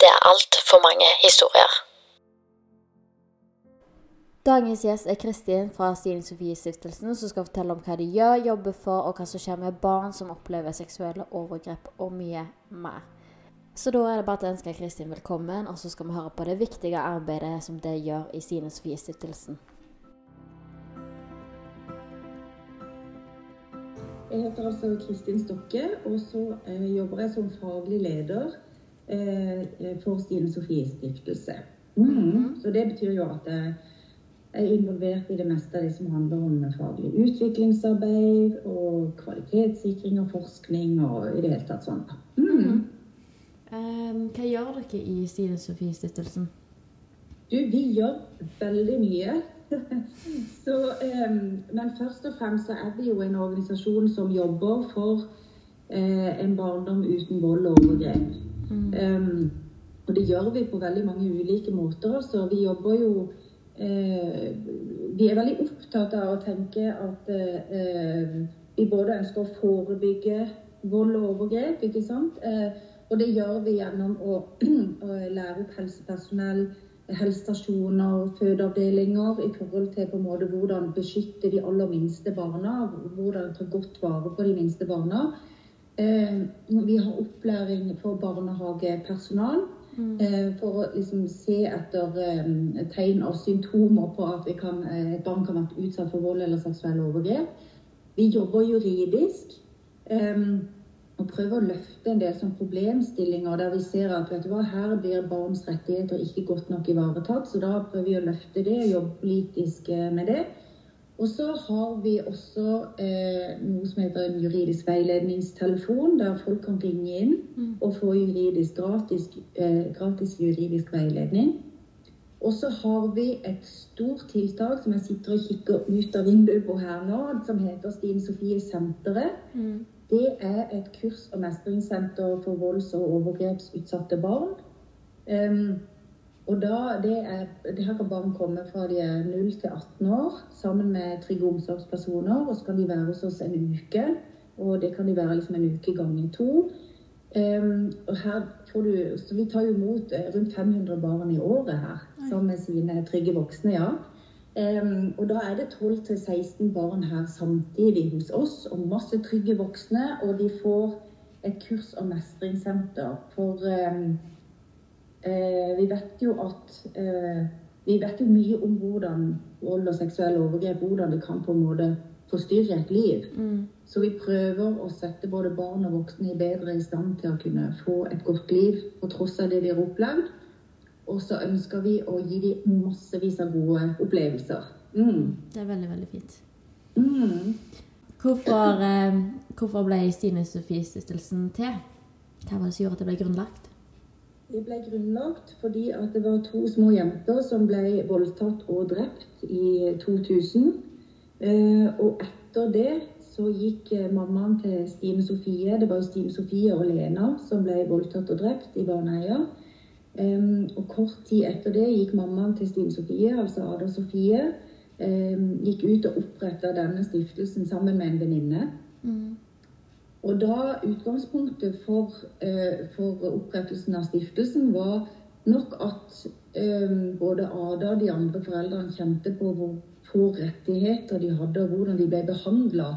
Det er altfor mange historier. Dagens gjest er Kristin fra Stine Sofie Stiftelsen, som skal fortelle om hva de gjør, jobber for, og hva som skjer med barn som opplever seksuelle overgrep, og mye mer. Så da er det bare til å ønske Kristin velkommen, og så skal vi høre på det viktige arbeidet som det gjør i Stine Sofie Stiftelsen. Jeg heter altså Kristin Stokke, og så eh, jobber jeg som faglig leder for Stine Sofie Stiftelse. Så det betyr jo at jeg er involvert i det meste av det som handler om faglig utviklingsarbeid og kvalitetssikring og forskning og i det hele tatt sånn. Mm. Um, hva gjør dere i Stine Sofie Stiftelsen? Du, vi gjør veldig mye. så, um, men først og fremst så er vi jo en organisasjon som jobber for uh, en barndom uten vold og overgrep. Em, og det gjør vi på veldig mange ulike måter. Så vi jobber jo eh, Vi er veldig opptatt av å tenke at eh, vi både ønsker å forebygge vold og overgrep, ikke sant? Eh, og det gjør vi gjennom å, å lære opp helsepersonell, helsestasjoner, fødeavdelinger i forhold til på en måte hvordan beskytte de aller minste barna, hvordan ta godt vare på de minste barna. Eh, vi har opplæring for barnehagepersonal eh, for å liksom se etter eh, tegn og symptomer på at kan, et barn kan være utsatt for vold eller seksuelle overgrep. Vi jobber juridisk. og prøver å løfte en del sånn problemstillinger der vi ser at vet du hva, her blir barns rettigheter ikke godt nok ivaretatt. Så da prøver vi å løfte det og jobbe politisk med det. Og så har vi også eh, noe som heter en juridisk veiledningstelefon, der folk kan ringe inn og få juridisk, gratis, eh, gratis juridisk veiledning. Og så har vi et stort tiltak som jeg sitter og kikker ut av vinduet på her nå, som heter Stine Sofie Senteret. Det er et kurs- og mestringssenter for volds- og overgrepsutsatte barn. Em, og da, det, er, det her kan barn komme fra de er 0 til 18 år sammen med trygge omsorgspersoner. Og så kan de være hos oss en uke. Og det kan de være liksom en uke ganger to. Um, og her får du, så Vi tar jo imot eh, rundt 500 barn i året her, sammen med sine trygge voksne. ja. Um, og da er det 12-16 barn her samtidig hos oss, og masse trygge voksne. Og de får et kurs- og mestringssenter. For eh, vi vet jo at eh, Vi vet jo mye om hvordan vold og seksuelle overgrep hvordan det kan på en måte forstyrre et liv. Så vi prøver å sette både barn og voksne i bedre i stand til å kunne få et godt liv på tross av det de har opplevd. Og så ønsker vi å gi dem massevis av gode opplevelser. Mm. Det er veldig, veldig fint. Mm. Hvorfor, eh, hvorfor ble Stine Sofie Stiftelsen til? Hva var det som gjorde at det ble grunnlagt? Det ble grunnlagt fordi at det var to små jenter som ble voldtatt og drept i 2000. Eh, og etter det så gikk eh, mammaen til Stine Sofie Det var Stine Sofie og Lena som ble voldtatt og drept i Baneheia. Um, og kort tid etter det gikk mammaen til Stine Sofie, altså Ada Sofie, gikk ut og oppretta denne stiftelsen sammen med en venninne. Mm. Og da utgangspunktet for, uh, for, opprettelsen av stiftelsen var nok at um, både Ada og de andre foreldrene kjente på hvor få rettigheter de hadde, og hvordan de ble behandla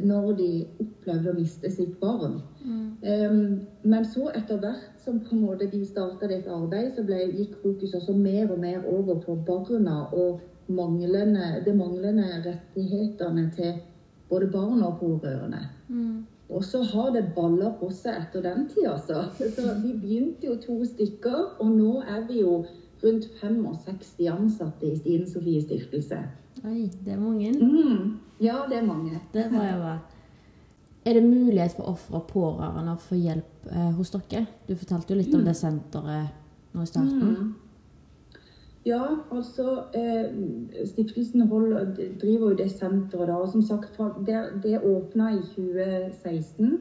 når de opplevde å miste sitt barn. Mm. Um, men så etter hvert som på en måte de starta dette arbeidet, så ble, gikk fokus også mer og mer over på barna og manglende, de manglende rettighetene til både barn og pårørende. Mm. Og så har det balla på seg etter den tid, altså. Så vi begynte jo to stykker, og nå er vi jo rundt 65 ansatte i Stine Sofie Stiftelse. Oi, det er mange. Mm. Ja, det er mange. Det må jeg være. Er det mulighet for ofre og pårørende å få hjelp eh, hos dere? Du fortalte jo litt om det senteret nå i starten. Mm. Ja, altså eh, Stiftelsen Hold driver jo det senteret da. Og som sagt, det, det åpna i 2016.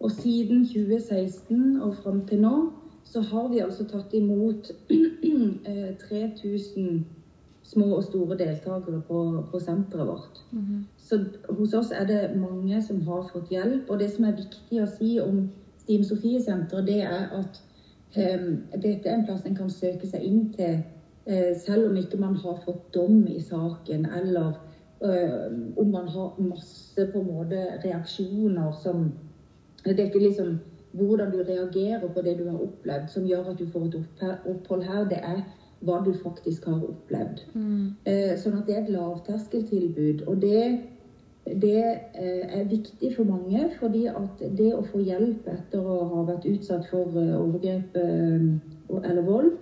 Og siden 2016 og fram til nå så har vi altså tatt imot 3000 små og store deltakere på, på senteret vårt. Mhm. Så hos oss er det mange som har fått hjelp. Og det som er viktig å si om Stine Sofie-senteret, det er at um, dette er en plass en kan søke seg inn til selv om ikke man har fått dom i saken, eller uh, om man har masse på en måte reaksjoner som Det er ikke liksom hvordan du reagerer på det du har opplevd, som gjør at du får et opphold her. Det er hva du faktisk har opplevd. Mm. Eh, sånn at det er et lavterskeltilbud. Og det, det eh, er viktig for mange, fordi at det å få hjelp etter å ha vært utsatt for eh, overgrep eller vold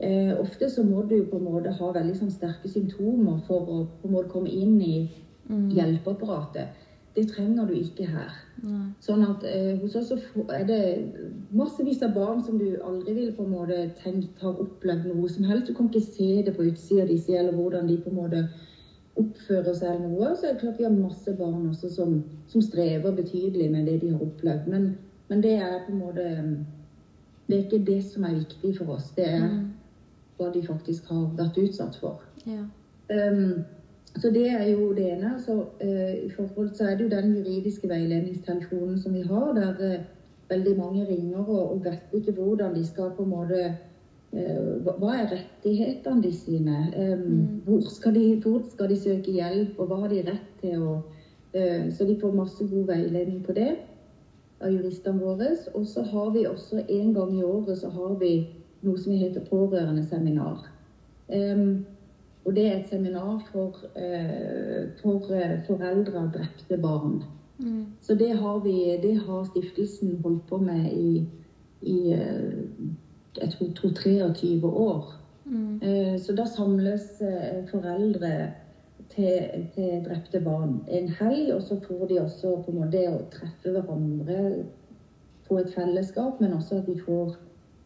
Ofte så må du på en måte ha veldig sånn sterke symptomer for å på en måte komme inn i Mm. hjelpeapparatet. Det trenger du ikke her. Nei. Sånn at eh, hos oss er det massevis av barn som du aldri ville på en måte tenkt har opplevd noe som helst. Du kan ikke se det på utsida de eller hvordan de på en måte oppfører seg eller noe. Så er det klart vi har masse barn også som, som strever betydelig med det de har opplevd. Men, men det er på en måte Det er ikke det som er viktig for oss. Det er Mm. Hva de faktisk har vært utsatt for. Ja. Um, så det er jo det ene. Så, uh, i forhold så er det jo den juridiske veiledningstelefonen som vi har, der uh, veldig mange ringer og, og vet ikke hvordan de skal på en måte eh, hva- er rettighetene de sine? Um, Mm. hvor, skal de, hvor skal de søke hjelp, og hva har de rett til? Og, så de får masse god veiledning på det av juristene våre. Og så har vi også en gang i året så har vi noe som heter pårørendeseminar. Um, og det er et seminar for, uh, for uh, foreldre av drepte barn. Mm. Så det har, vi, det har stiftelsen holdt på med i, i eh, jeg tror, tror 23 år. Mm. Så da samles foreldre til, til drepte barn en helg, og så får de også på en måte det å treffe hverandre på et fellesskap, men også at de får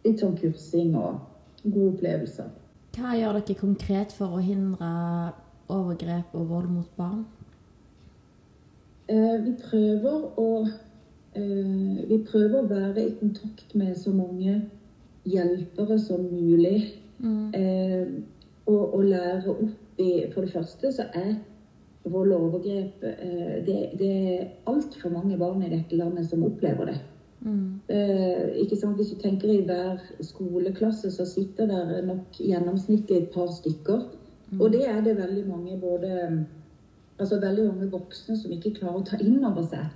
litt sånn kursing og gode opplevelser. Hva gjør dere konkret for å hindre overgrep og vold mot barn? Eh, Vi prøver å eh, Vi prøver å være i kontakt med så mange hjelpere som mulig. Mm. Eh, og, og lære opp i For det første så er vold og overgrep eh, det, det er altfor mange barn i dette landet som opplever det. Mm. Eh, ikke sant? Hvis du tenker i hver skoleklasse, så sitter der nok gjennomsnittlig et par stykker. Og det er det veldig mange både Altså veldig mange voksne som ikke klarer å ta inn over seg.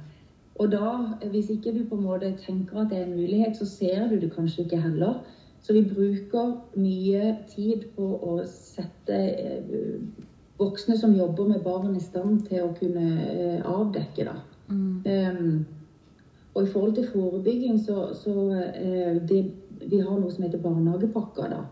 Og da, hvis ikke du på en måte tenker at det er en mulighet, så ser du det kanskje ikke heller. Så vi bruker mye tid på å sette eh, voksne som jobber med barn i stand til å kunne eh, avdekke, da. Mm. Um, og i forhold til forebygging, så, så uh, det, Vi har noe som heter barnehagepakker, da.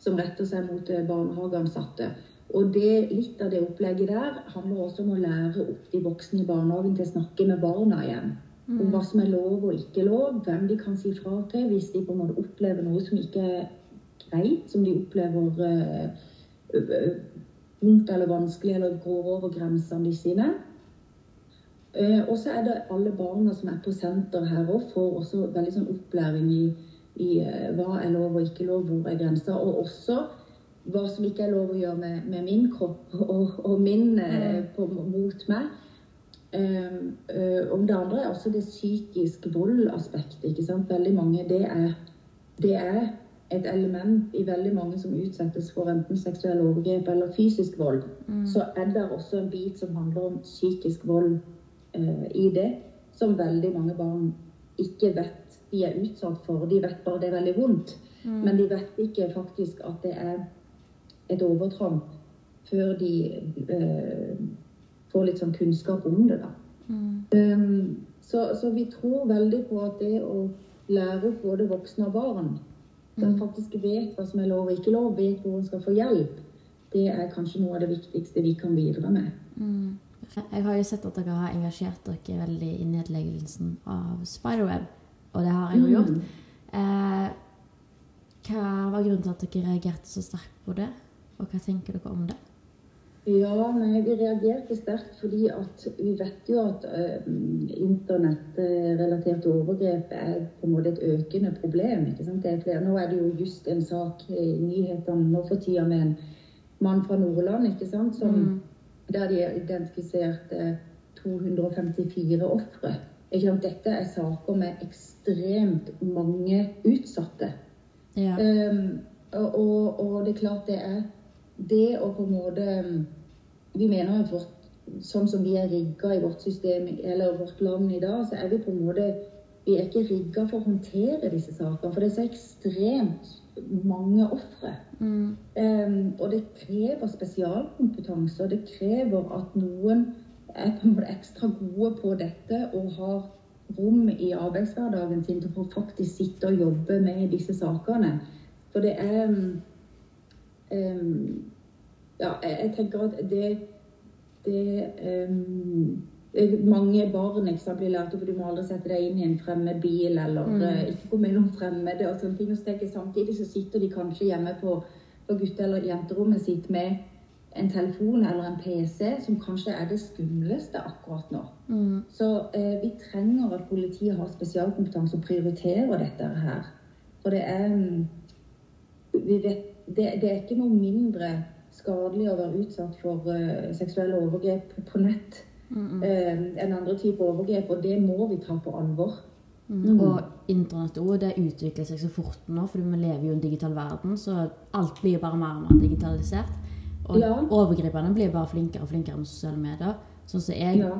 Som retter seg mot uh, barnehageansatte. Og det, litt av det opplegget der handler også om å lære opp de voksne i barnehagen til å snakke med barna igjen. Mm. Om hva som er lov og ikke lov, hvem de kan si fra til hvis de på en måte opplever noe som ikke er greit, som de opplever uh, vondt eller vanskelig eller går over grensene sine. Uh, og så er det alle barna som er på senter her òg, får også veldig sånn opplæring i, i uh, hva er lov og ikke lov, hvor er grenser. Og også hva som ikke er lov å gjøre med, med min kropp og, og min eh, på, mot meg. Um, um, det andre er også det psykiske voldaspektet. ikke sant? Veldig mange, det er, det er, et element i veldig mange som utsettes for enten seksuelle overgrep eller fysisk vold. Mm. Så er det også en bit som handler om psykisk vold i det, som veldig mange barn ikke vet de er utsatt for. De vet bare det er veldig vondt, mm. men de vet ikke faktisk at det er et overtramp før de uh, får litt sånn kunnskap om det. da. Mm. Um, så, så, vi tror veldig på at det å lære opp både voksne og barn, som mm. faktisk vet hva som er lov og ikke lov, vet hvor en skal få hjelp, det er kanskje noe av det viktigste vi kan bidra med. Mm. Jeg har jo sett at dere har engasjert dere veldig i nedleggelsen av Spiderweb, og det har jeg jo mm. gjort. Eh, hva var grunnen til at dere reagerte så sterkt på det? Og hva tenker dere om det? Ja, nei, vi reagerte sterkt fordi at vi vet jo at uh, internettrelaterte overgrep er på en måte et økende problem. ikke sant? Er flere. Nå er det jo just en sak i nyhetene nå for tida med en mann fra Nordland ikke sant? Som, mm. Der de har identifisert uh, 254 ofre. Dette er saker med ekstremt mange utsatte. Ja. Um, og, og, og det er klart det er det å på en måte Vi mener at vårt, sånn som vi er rigga i vårt system eller vårt land i dag, så er vi på en måte vi er ikke rigga for å håndtere disse sakene. For det er så ekstremt mange ofre. Mm. Um, og det krever spesialkompetanse. Og det krever at noen er på en måte ekstra gode på dette og har rom i arbeidshverdagen sin til å faktisk sitte og jobbe med disse sakene. For det er um, ja, jeg tenker at det, det um, mange barn ikke blir lært opp, du må aldri sette deg inn i en fremmed bil eller mm. uh, ikke gå mellom fremmede. og sånne ting. Og så Samtidig så sitter de kanskje hjemme på, på gutte- eller jenterommet sitt med en telefon eller en PC, som kanskje er det skumleste akkurat nå. Mm. Så uh, vi trenger at politiet har spesialkompetanse og prioriterer dette her. For det er vi vet, det, det er ikke noe mindre skadelig å være utsatt for uh, seksuelle overgrep på nett mm -mm. Enn andre typer overgrep, og det må vi ta på alvor. Mm. Og internett det utvikler seg så fort nå, for vi lever jo i en digital verden, så alt blir bare mer og mer digitalisert. Og ja. overgriperne blir bare flinkere og flinkere med sosiale medier. Sånn som jeg, ja.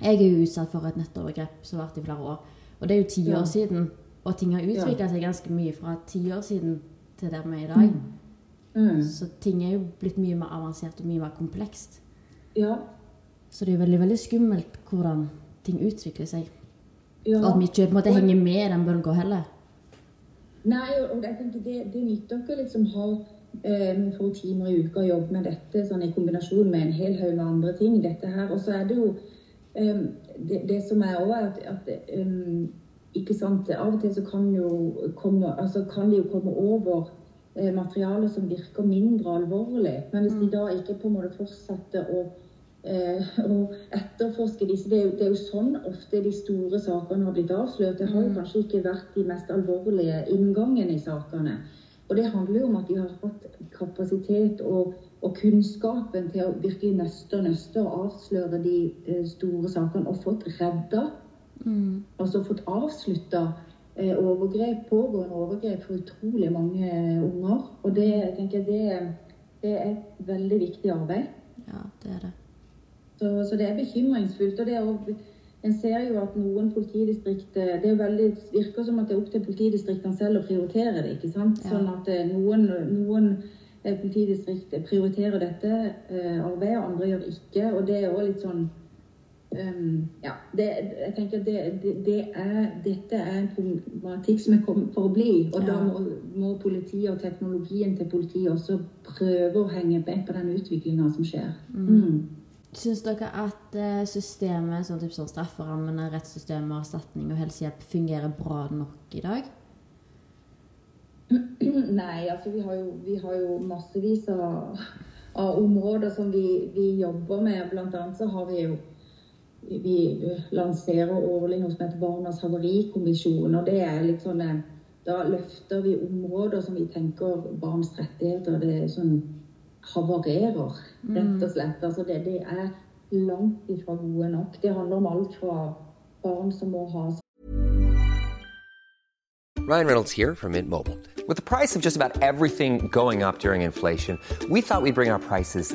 jeg er jo utsatt for et nettovergrep som har vært i flere år. Og det er jo ti år siden, og ting har utvikla seg ganske mye fra ti år siden til der vi er i dag. Mm. Mm. Så ting er jo blitt mye mer avansert og mye mer komplekst. Ja. Så det er veldig veldig skummelt hvordan ting utvikler seg. Ja. At vi ikke på en måte henger med i den bølga heller. Nei, og jeg tenker det, det nytter ikke liksom ha eh, noen få timer i uka å jobbe med dette sånn i kombinasjon med en hel haug med andre ting. dette her. Og så er det jo um, det, det, som er òg, at, at um, ikke sant, Av og til så kan, jo komme, altså kan de jo komme over Eh, materiale som virker mindre alvorlig. Men hvis de mm. da ikke på en måte fortsetter å, eh, å etterforske disse det er, jo, det er, jo, sånn ofte de store sakene har blitt avslørt. Det har jo mm. kanskje ikke vært de mest alvorlige inngangene i sakene. Og det handler jo om at de har fått kapasitet og, og kunnskapen til å virkelig nøste og nøste og avsløre de eh, store sakene og fått redda. Mm. Altså fått avslutta Eh, overgrep, pågående overgrep for utrolig mange unger. Og det tenker jeg det, det er et veldig viktig arbeid. Ja, det er det. Så, så det er bekymringsfullt. og det er en ser jo at noen politidistrikt Det veldig, virker som at det er opp til politidistriktene selv å prioritere det. ikke sant? Sånn at eh, noen, noen eh, politidistrikt prioriterer dette arbeidet, andre gjør ikke. Og det er jo litt sånn Um, ja, det, jeg tenker det, det, det er, Dette er en problematikk som er kommet for å bli. Og ja. da må, må, politiet og teknologien til politiet også prøve å henge med på den utviklinga som skjer. Mm. Syns dere at eh, systemet, sånn type sånn strafferammene, rettssystemet, erstatning og helsehjelp fungerer bra nok i dag? Nei, altså vi har jo, vi har jo massevis av, av områder som vi, vi, jobber med. Blant annet så har vi jo vi lanserer årlig noe som heter Barnas havarikommisjon. og det er litt sånn Da løfter vi områder som vi tenker barns rettigheter det er sånn havarerer, rett og slett. Altså det, det er langt ifra gode nok. Det handler om alt fra barn som må ha Ryan Reynolds here from Mint Mobile. With the price of just about everything going up during inflation, we thought we'd bring our prices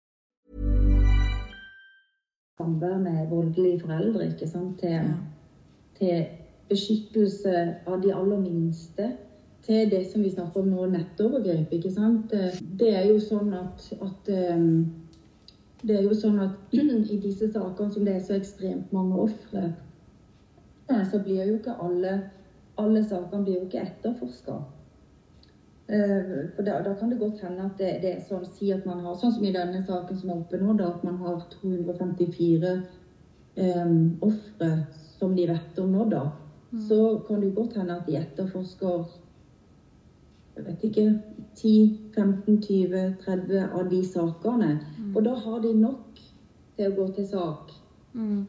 Samvær med voldelige foreldre, ikke sant, til, ja. til beskyttelse av de aller minste. til det som vi snakker om nå, nettovergrep. ikke sant? Det er jo sånn at, at ehm, det er jo sånn at i disse sakene som det er så ekstremt mange ofre, så blir jo ikke alle alle sakene blir jo ikke etterforska. Eh, for da, da, kan det godt hende at det, det, er sånn si at man har, sånn som i denne saken som er oppe nå, da, at man har 254 um, ofre som de vet om nå, da. Mm. Så kan det godt hende at de etterforsker jeg vet ikke 10-15-20-30 av de sakene. Mm. Og da har de nok til å gå til sak. Mm.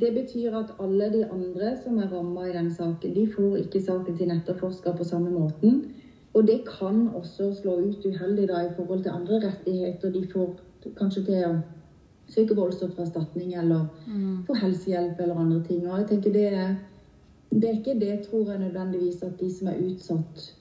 Det betyr at alle de andre som er ramma i den saken, de får ikke saken sin etterforska på samme måten. Og det kan også slå ut uheldig da i forhold til andre rettigheter. De får kanskje til å søke voldsoffererstatning eller mm. få helsehjelp eller andre ting. Og jeg tenker det er, det er ikke det, tror jeg nødvendigvis, at de som er utsatt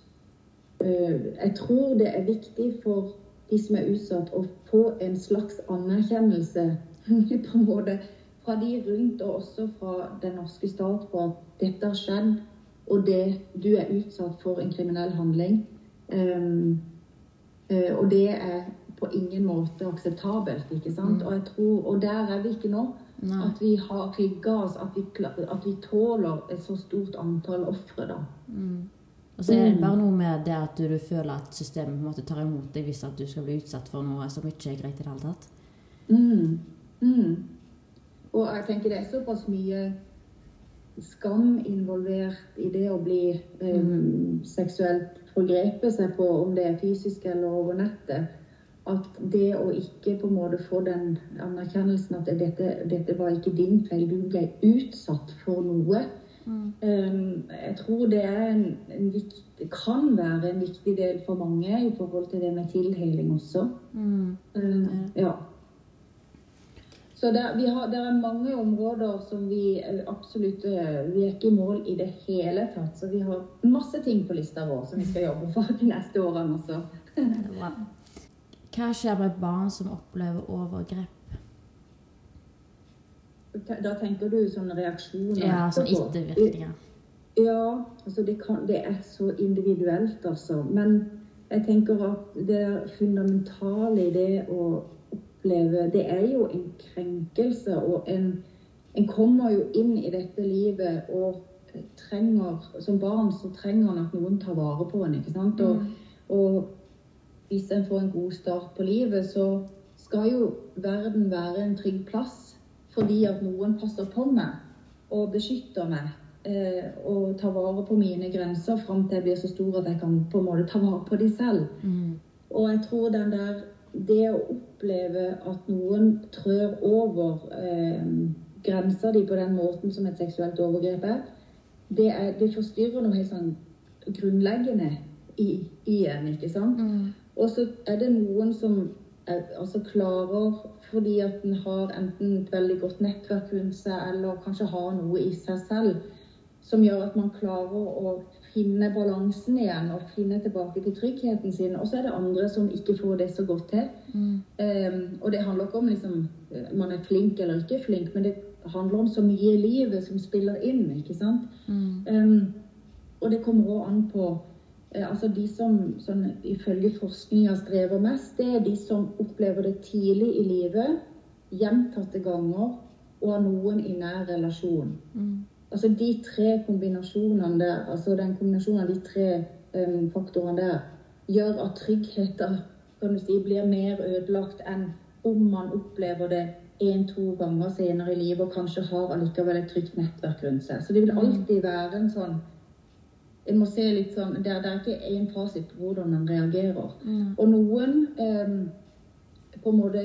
øh, jeg tror det er viktig for de som er utsatt, å få en slags anerkjennelse på en måte fra de rundt, og også fra den norske stat, på at dette har skjedd, og det, du er utsatt for en kriminell handling. Um, og det er på ingen måte akseptabelt. ikke sant? Mm. Og, jeg tror, og der er vi ikke nå. Nei. At vi har rigga oss, at vi, at vi, tåler et så stort antall ofre. da. Mm. Og så er det bare noe med det at du, du føler at systemet på en måte tar imot deg hvis at du skal bli utsatt for noe som ikke er greit i det hele tatt. Mm. Mm. Og jeg tenker det er såpass mye skam involvert i det å bli um, seksuelt forgrepet seg på, om det er fysisk eller over nettet. At det å ikke på en måte få den anerkjennelsen at dette, dette var ikke din feil, du ble utsatt for noe Mm. Jeg tror det en, en viktig, kan være en viktig del for mange i forhold til det med tilheling også. Mm. ja. Så det, vi har, det, er mange områder som vi eh, absolutt eh, Vi er ikke i mål i det hele tatt. Så vi har masse ting på lista vår som vi skal jobbe for de neste årene også. Hva skjer med barn som opplever overgrep? Da tenker du sånne reaksjoner? Ja, sånn ettervirkninger. Ja, altså det, kan, det, er så individuelt, altså. Men jeg tenker at det fundamentale i det å oppleve Det er jo en krenkelse, og en, en kommer jo inn i dette livet og trenger Som barn så trenger en at noen tar vare på en, ikke sant? Og, mm. og hvis en får en god start på livet, så skal jo verden være en trygg plass fordi at noen passer på meg og beskytter meg. eh, å ta vare på mine grenser fram til jeg blir så stor at jeg kan på en måte ta vare på de selv. Mm. Og jeg tror den der Det å oppleve at noen trør over eh, grensa di på den måten som et seksuelt overgrep er, det, er, det forstyrrer noe helt sånn grunnleggende i, i en, ikke sant? Og så er det noen som er, altså klarer, fordi at en har enten et veldig godt nettverk rundt seg, eller kanskje har noe i seg selv, som gjør at man klarer å finne balansen igjen og finne tilbake til tryggheten sin. Og så er det andre som ikke får det så godt til. Um, og det handler ikke om liksom, man er flink eller ikke flink, men det handler om så mye i livet som spiller inn. ikke sant? Um, og det kommer òg an på uh, altså De som sånn, ifølge forskninga strever mest, det er de som opplever det tidlig i livet, gjentatte ganger, og har noen i nær relasjon. Altså De tre kombinasjonene der, altså den kombinasjonen av de tre um, faktorene der, gjør at tryggheten kan du si, blir mer ødelagt enn om man opplever det én-to ganger senere i livet og kanskje har allikevel et trygt nettverk rundt seg. Så det vil alltid være en sånn en må se litt sånn, Det, er- det er ikke én fasit på hvordan en reagerer. Og noen um, på en måte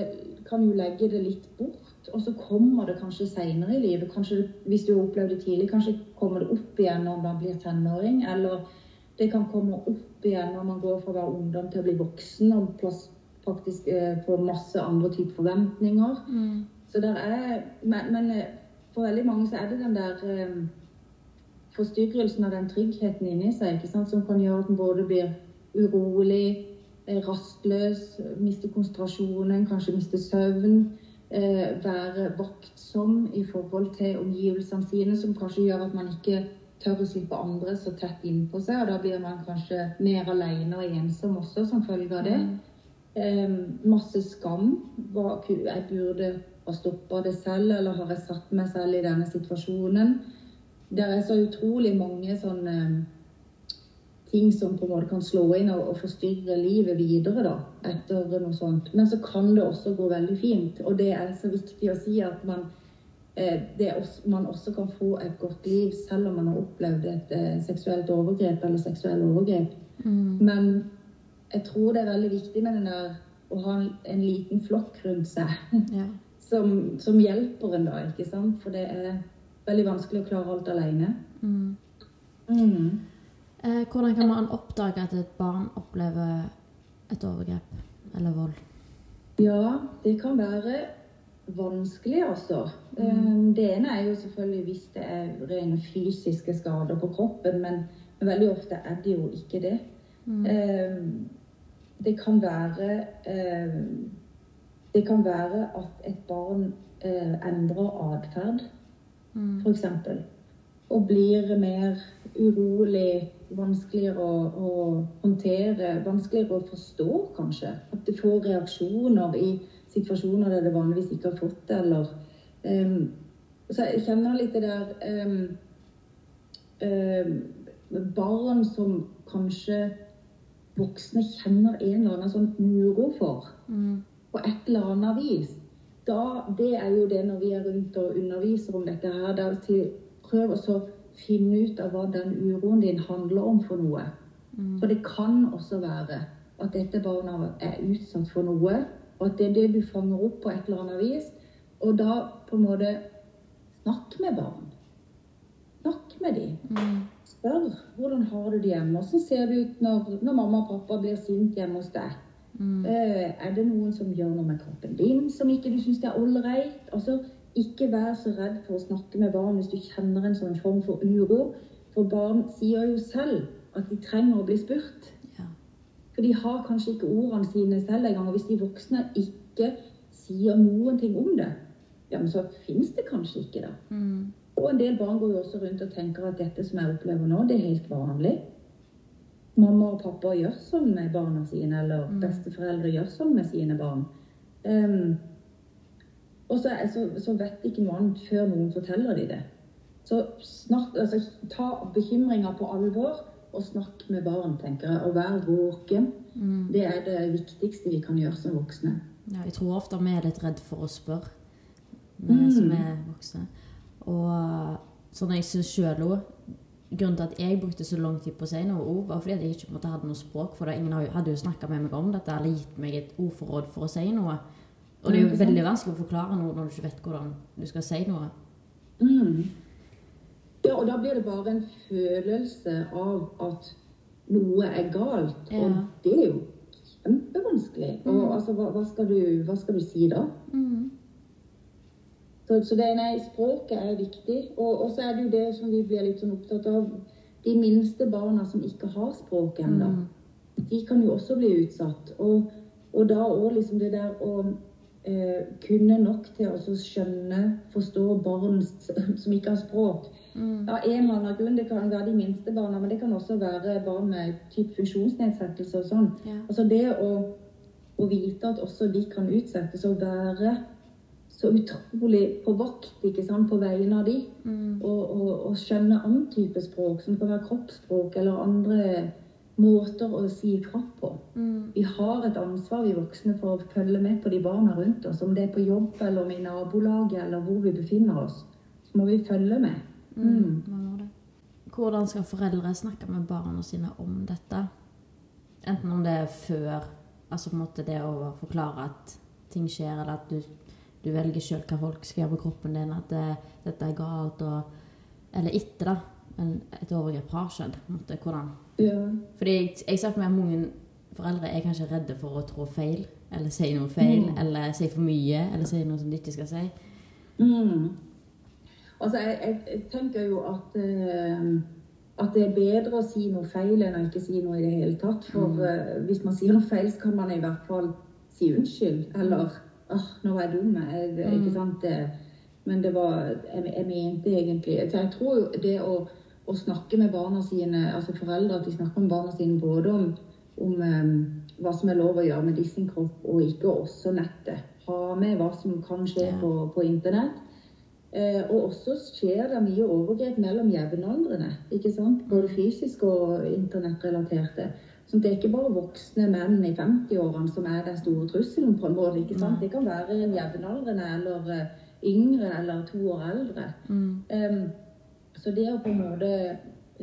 kan jo legge det litt bort, og så kommer det kanskje seinere i livet. Kanskje Hvis du har opplevd det tidlig, kanskje kommer det opp igjen når man blir tenåring. Eller det kan komme opp igjen når man går fra å være ungdom til å bli voksen og faktisk eh, få masse andre typer forventninger. Så der er, men, men eh, for veldig mange så er det den der eh, forstyrrelsen av den tryggheten inni seg ikke sant? som kan gjøre at en både blir urolig, eh, rastløs, mister konsentrasjonen, kanskje mister søvn. Eh, være vaktsom i forhold til omgivelsene sine, som kanskje gjør at man ikke tør å slippe andre så tett innpå seg. Og da blir man kanskje mer alene og ensom også som følge av det. Eh, masse skam. Hva, jeg burde ha stoppa det selv, eller har jeg satt meg selv i denne situasjonen? Det er så utrolig mange sånne ting som på en måte kan slå inn og, og forstyrre livet videre da, etter noe sånt. Men så kan det også gå veldig fint. Og det er så viktig å si at man, eh, det også, man også kan få et godt liv selv om man har opplevd et eh, seksuelt overgrep eller seksuell overgrep. Men jeg tror det er veldig viktig med den der å ha en, en liten flokk rundt seg Ja. som, som hjelper en da, ikke sant? For det er veldig vanskelig å klare alt alene. Mm. Mm. Eh, hvordan kan man oppdage at et barn opplever et overgrep eller vold? Ja, det kan være vanskelig, altså. Mm. Det ene er jo selvfølgelig hvis det er rene fysiske skader på kroppen, men, veldig ofte er det jo ikke det. Um, Det kan være um, Det kan være at et barn eh, endrer atferd, f.eks. Og blir mer urolig, vanskeligere å, å håndtere, vanskeligere å forstå, kanskje. At du får reaksjoner i situasjoner der du vanligvis ikke har fått det, eller um, Så jeg kjenner litt det der um, em, Barn som kanskje voksne kjenner en eller annen sånn uro for på et eller annet vis. Da, det er jo det når vi er rundt og underviser om dette her. Da, er til, prøv å så finne ut av hva den uroen din handler om for noe. For det kan også være at dette barnet er utsatt for noe, og at det er det du fanger opp på et eller annet vis. Og da på en måte Snakk med barn. Snakk med dem. Spør hvordan har du det hjemme. Hvordan ser det ut når, når mamma og pappa blir sint hjemme hos deg? Eh, er det noen som gjør noe med kroppen din som ikke du syns er ålreit? Altså, ikke vær så redd for å snakke med barn hvis du kjenner en sånn form for uro. For barn sier jo selv at de trenger å bli spurt. For de har kanskje ikke ordene sine selv engang. Og hvis de voksne ikke sier noen ting om det, ja, men så fins det kanskje ikke, da. Og en del barn går jo også rundt og tenker at dette som jeg opplever nå, det er helt vanlig. Mamma og pappa gjør sånn med barna sine, eller besteforeldre gjør sånn med sine barn. Ehm, og så, så, så vet ikke noe annet før noen forteller de det. Så snart, altså, ta bekymringa på alvor, og snakk med barn, tenker jeg. Og vær våken. Det er det viktigste vi kan gjøre som voksne. Ja, jeg tror ofte vi er litt redd for å spørre, vi Mm. som er voksne. Og sånn jeg syns sjøl òg Grunnen til at jeg brukte så lang tid på å si noe ord, var fordi at jeg ikke måte hadde noe språk for det. Ingen hadde jo snakka med meg om dette eller gitt meg et ordforråd for å si noe. Og det er jo veldig vanskelig å forklare noe når du ikke vet hvordan du skal si noe. Mm. Ja, og da blir det bare en følelse av at noe er galt. Ja. Og det er jo kjempevanskelig. Og Mm. altså, hva, hva, skal du, hva skal du si da? Mm. Så, så det, nei, språket er viktig. Og, og så er det jo det som vi blir litt sånn opptatt av. De minste barna som ikke har språk ennå, de kan jo også bli utsatt. Og, og da òg liksom det der å kunne nok til å skjønne, forstå barn som ikke har språk. Av en eller annen grunn. Det kan være de minste barna, men det kan også være barn med typ funksjonsnedsettelse og sånn. Ja. Altså det å, å vite at også de kan utsettes, og være så utrolig på vakt ikke sant, på vegne av de, og, og, og skjønne annen type språk, som kan være kroppsspråk eller andre måter å si ifra på. Vi har et ansvar, vi voksne, for å følge med på de barna rundt oss. Om det er på jobb eller i nabolaget eller hvor vi befinner oss, så må vi følge med. Mm. Man. Hvordan skal foreldre snakke med barna sine om dette? Enten om det er før, altså på en måte det å forklare at ting skjer, eller at du, du velger sjøl hva folk skal gjøre med kroppen din, at det, dette er galt, og, eller etter da, en, et overgrep har skjedd. måte, hvordan? Ja. Fordi jeg, jeg ser for meg at mange foreldre er kanskje redde for å trå feil, eller si noe feil, Mm. eller si for mye, eller si noe som de ikke skal si. Mm. Altså, jeg, jeg, jeg tenker jo at, eh, at det er bedre å si noe feil enn å ikke si noe i det hele tatt. For eh, hvis man sier noe feil, så kan man i hvert fall si unnskyld. Eller åh, nå var jeg dum. Jeg, ikke sant? Det, men det var jeg, mente egentlig jeg tror jo det å, å snakke med barna sine, altså foreldre, at de snakker med barna sine både om, om eh, hva som er lov å gjøre med sin kropp, og ikke også nettet. Ha med hva som kan skje på, på internett. Eh, og også skjer det mye overgrep mellom jevnaldrende. ikke sant? Både fysisk og internettrelaterte. Så det er ikke bare voksne menn i 50-årene som er den store trusselen. på en måte, ikke sant? Det kan være en jevnaldrende eller eh, yngre eller to år eldre. Em, så det å på en måte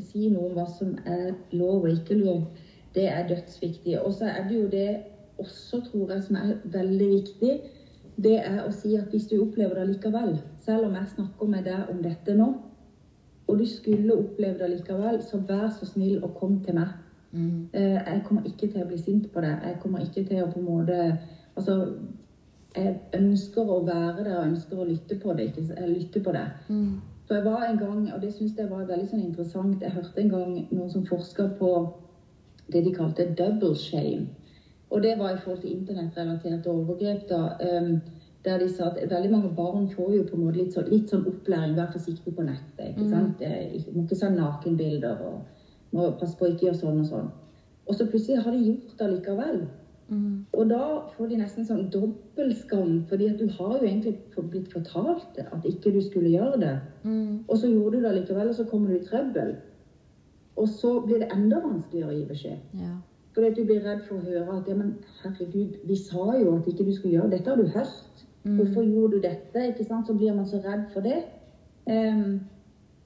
si noe om hva som er lov og ikke lov, det er dødsviktig. Og så er det jo det også, tror jeg, som er veldig viktig. Det er å si at hvis du opplever det likevel, selv om jeg snakker med deg om dette nå, og du skulle oppleve det likevel, så vær så snill og kom til meg. Mm. Jeg kommer ikke til å bli sint på det. Jeg kommer ikke til å på en måte Altså, jeg ønsker å være der og ønsker å lytte på det. Ikke, Jeg lytter på det. For jeg var en gang, og det syns jeg var veldig sånn interessant, jeg hørte en gang noen som forska på det de kalte double shame. Og det var i forhold til internettrelaterte overgrep. da, em, Der de sa at veldig mange barn får jo på en måte litt sånn, litt sånn opplæring. Vær forsiktig på nettet. ikke sant? Mm. Må ikke se nakenbilder. og må passe på ikke gjøre sånn og sånn. Og så plutselig har de gjort det likevel. Og da får de nesten sånn dobbeltskam, fordi at du har jo egentlig blitt fortalt at ikke du skulle gjøre det. Og så gjorde du det likevel, og så kommer du i trøbbel. Og så blir det enda vanskeligere å gi beskjed. Ja. Fordi at du blir redd for å høre at ja, men herregud, vi sa jo at ikke du skulle gjøre dette. har du hørt. Hvorfor gjorde du dette? ikke sant? Så blir man så redd for det. Um,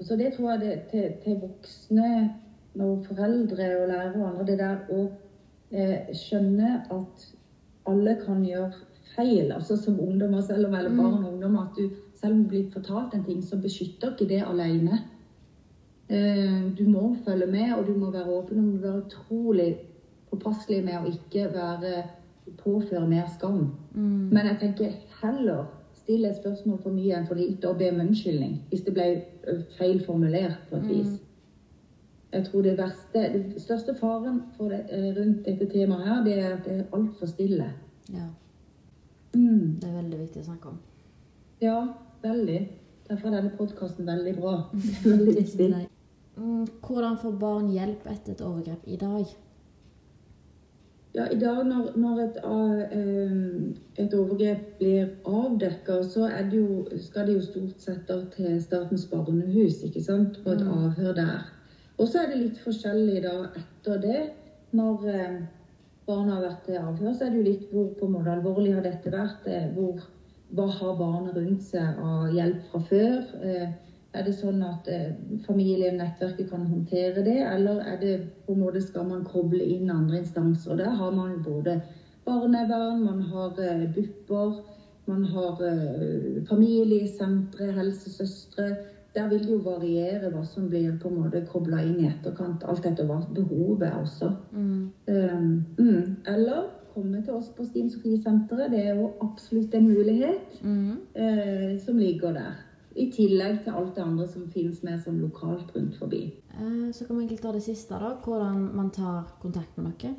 så det tror jeg det til, til voksne, når foreldre og lærere og andre, det der å eh, skjønne at alle kan gjøre feil, altså som ungdommer, selv om eller barn og ungdom, at du selv om du blir fortalt en ting, så beskytter ikke det alene. Eh, Du må følge med, og du må være åpen. og Du må være utrolig påpasselig med å ikke være påføre mer skam. Men jeg tenker heller stille et spørsmål for mye enn for lite og be om unnskyldning hvis det ble feil formulert på et vis. Jeg tror det verste, det største faren for det, eh, rundt dette temaet her, det er at det er altfor stille. ja. Mm. Det er veldig viktig å snakke om. Ja, veldig. Derfor er denne podkasten veldig bra. veldig viktig. Mm, Hvordan får barn hjelp etter et overgrep i dag? Ja, I dag når, når et, eh, et overgrep blir avdekka, så det jo, skal det jo stort sett til Statens barnehus, ikke sant? På et avhør der. Og så er det litt forskjellig da etter det. Når eh, barna har vært til avhør, så er det jo litt hvor på en måte alvorlig har dette vært. eh, Hvor, hva har barnet rundt seg av hjelp fra før? Eh, Er det sånn at eh, familien, nettverket kan håndtere det, eller er det på en måte skal man koble inn andre instanser? Og Der har man både barnevern, man har BUP-er, man har eh, familiesentre, helsesøstre. Der vil jo variere hva som blir på en måte kobla inn i etterkant, alt etter hva behovet er også. Mm. Um, mm. Eller komme til oss på Stine Sofie-senteret. Det er jo absolutt en mulighet Mm. uh, som ligger der. I tillegg til alt det andre som finnes mer sånn lokalt rundt forbi. Uh, Så kan vi egentlig ta det siste, da. Hvordan man tar kontakt med dere.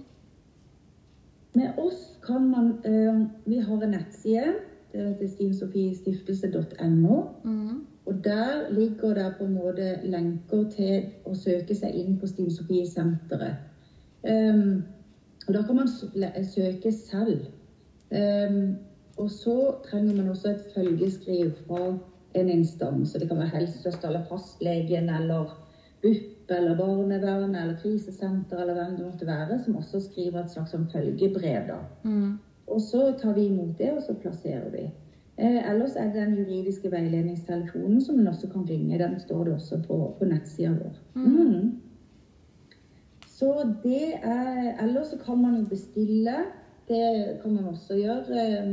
Med oss kan man uh, Vi har en nettside. Det heter stinesofiestiftelse.no. Og der ligger det på en måte lenker til å søke seg inn på Stine Sofie-senteret. Um, og da kan man søke selv. Um, og så trenger man også et følgeskriv fra en instans. Det kan være helsesøster eller fastlegen eller BUP eller barnevern eller krisesenter eller hvem det måtte være, som også skriver et slags sånn følgebrev. da. Mm. Og så tar vi imot det, og så plasserer vi. Eh, ellers er det den juridiske veiledningstelefonen som man også kan ringe. Den står det også på, på nettsida vår. Mm. Så det er Ellers så kan man jo bestille. Det kan man også gjøre eh,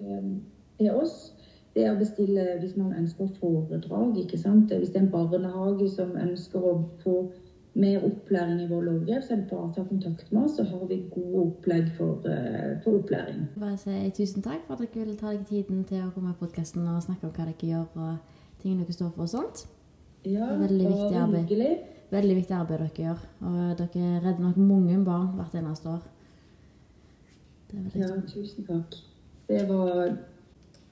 eh, til oss. Det å bestille hvis man ønsker foredrag. ikke sant? Hvis det er en barnehage som ønsker å få mer opplæring i vold og overgrep, så er det bare å ta kontakt med oss, så har vi gode opplegg for, eh, for opplæring. Bare si tusen takk for at dere ville ta dere tiden til å komme i podkasten og snakke om hva dere gjør og tingene dere står for og sånt. Ja, veldig viktig arbeid. hyggelig. Veldig viktig arbeid dere gjør. Og dere redder nok mange barn hvert eneste år. Er Ja, tusen takk. Det var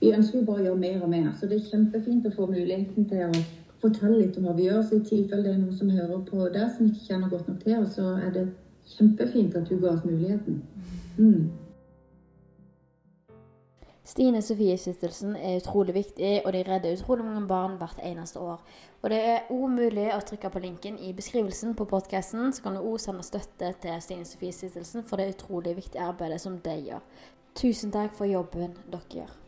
Vi ønsker jo bare å gjøre mer og mer, så det er kjempefint å få muligheten til å fortelle litt om hva vi gjør. Så i tilfelle det er noen som hører på der som ikke kjenner godt nok til oss, så er det kjempefint at du ga oss muligheten. Mm. Stine Sofie-stiftelsen er utrolig viktig, og de redder utrolig mange barn hvert eneste år. Og det er òg å trykke på linken i beskrivelsen på podkasten, så kan du òg sende støtte til Stine Sofie-stiftelsen for det utrolig viktige arbeidet som de gjør. Tusen takk for jobben dere gjør.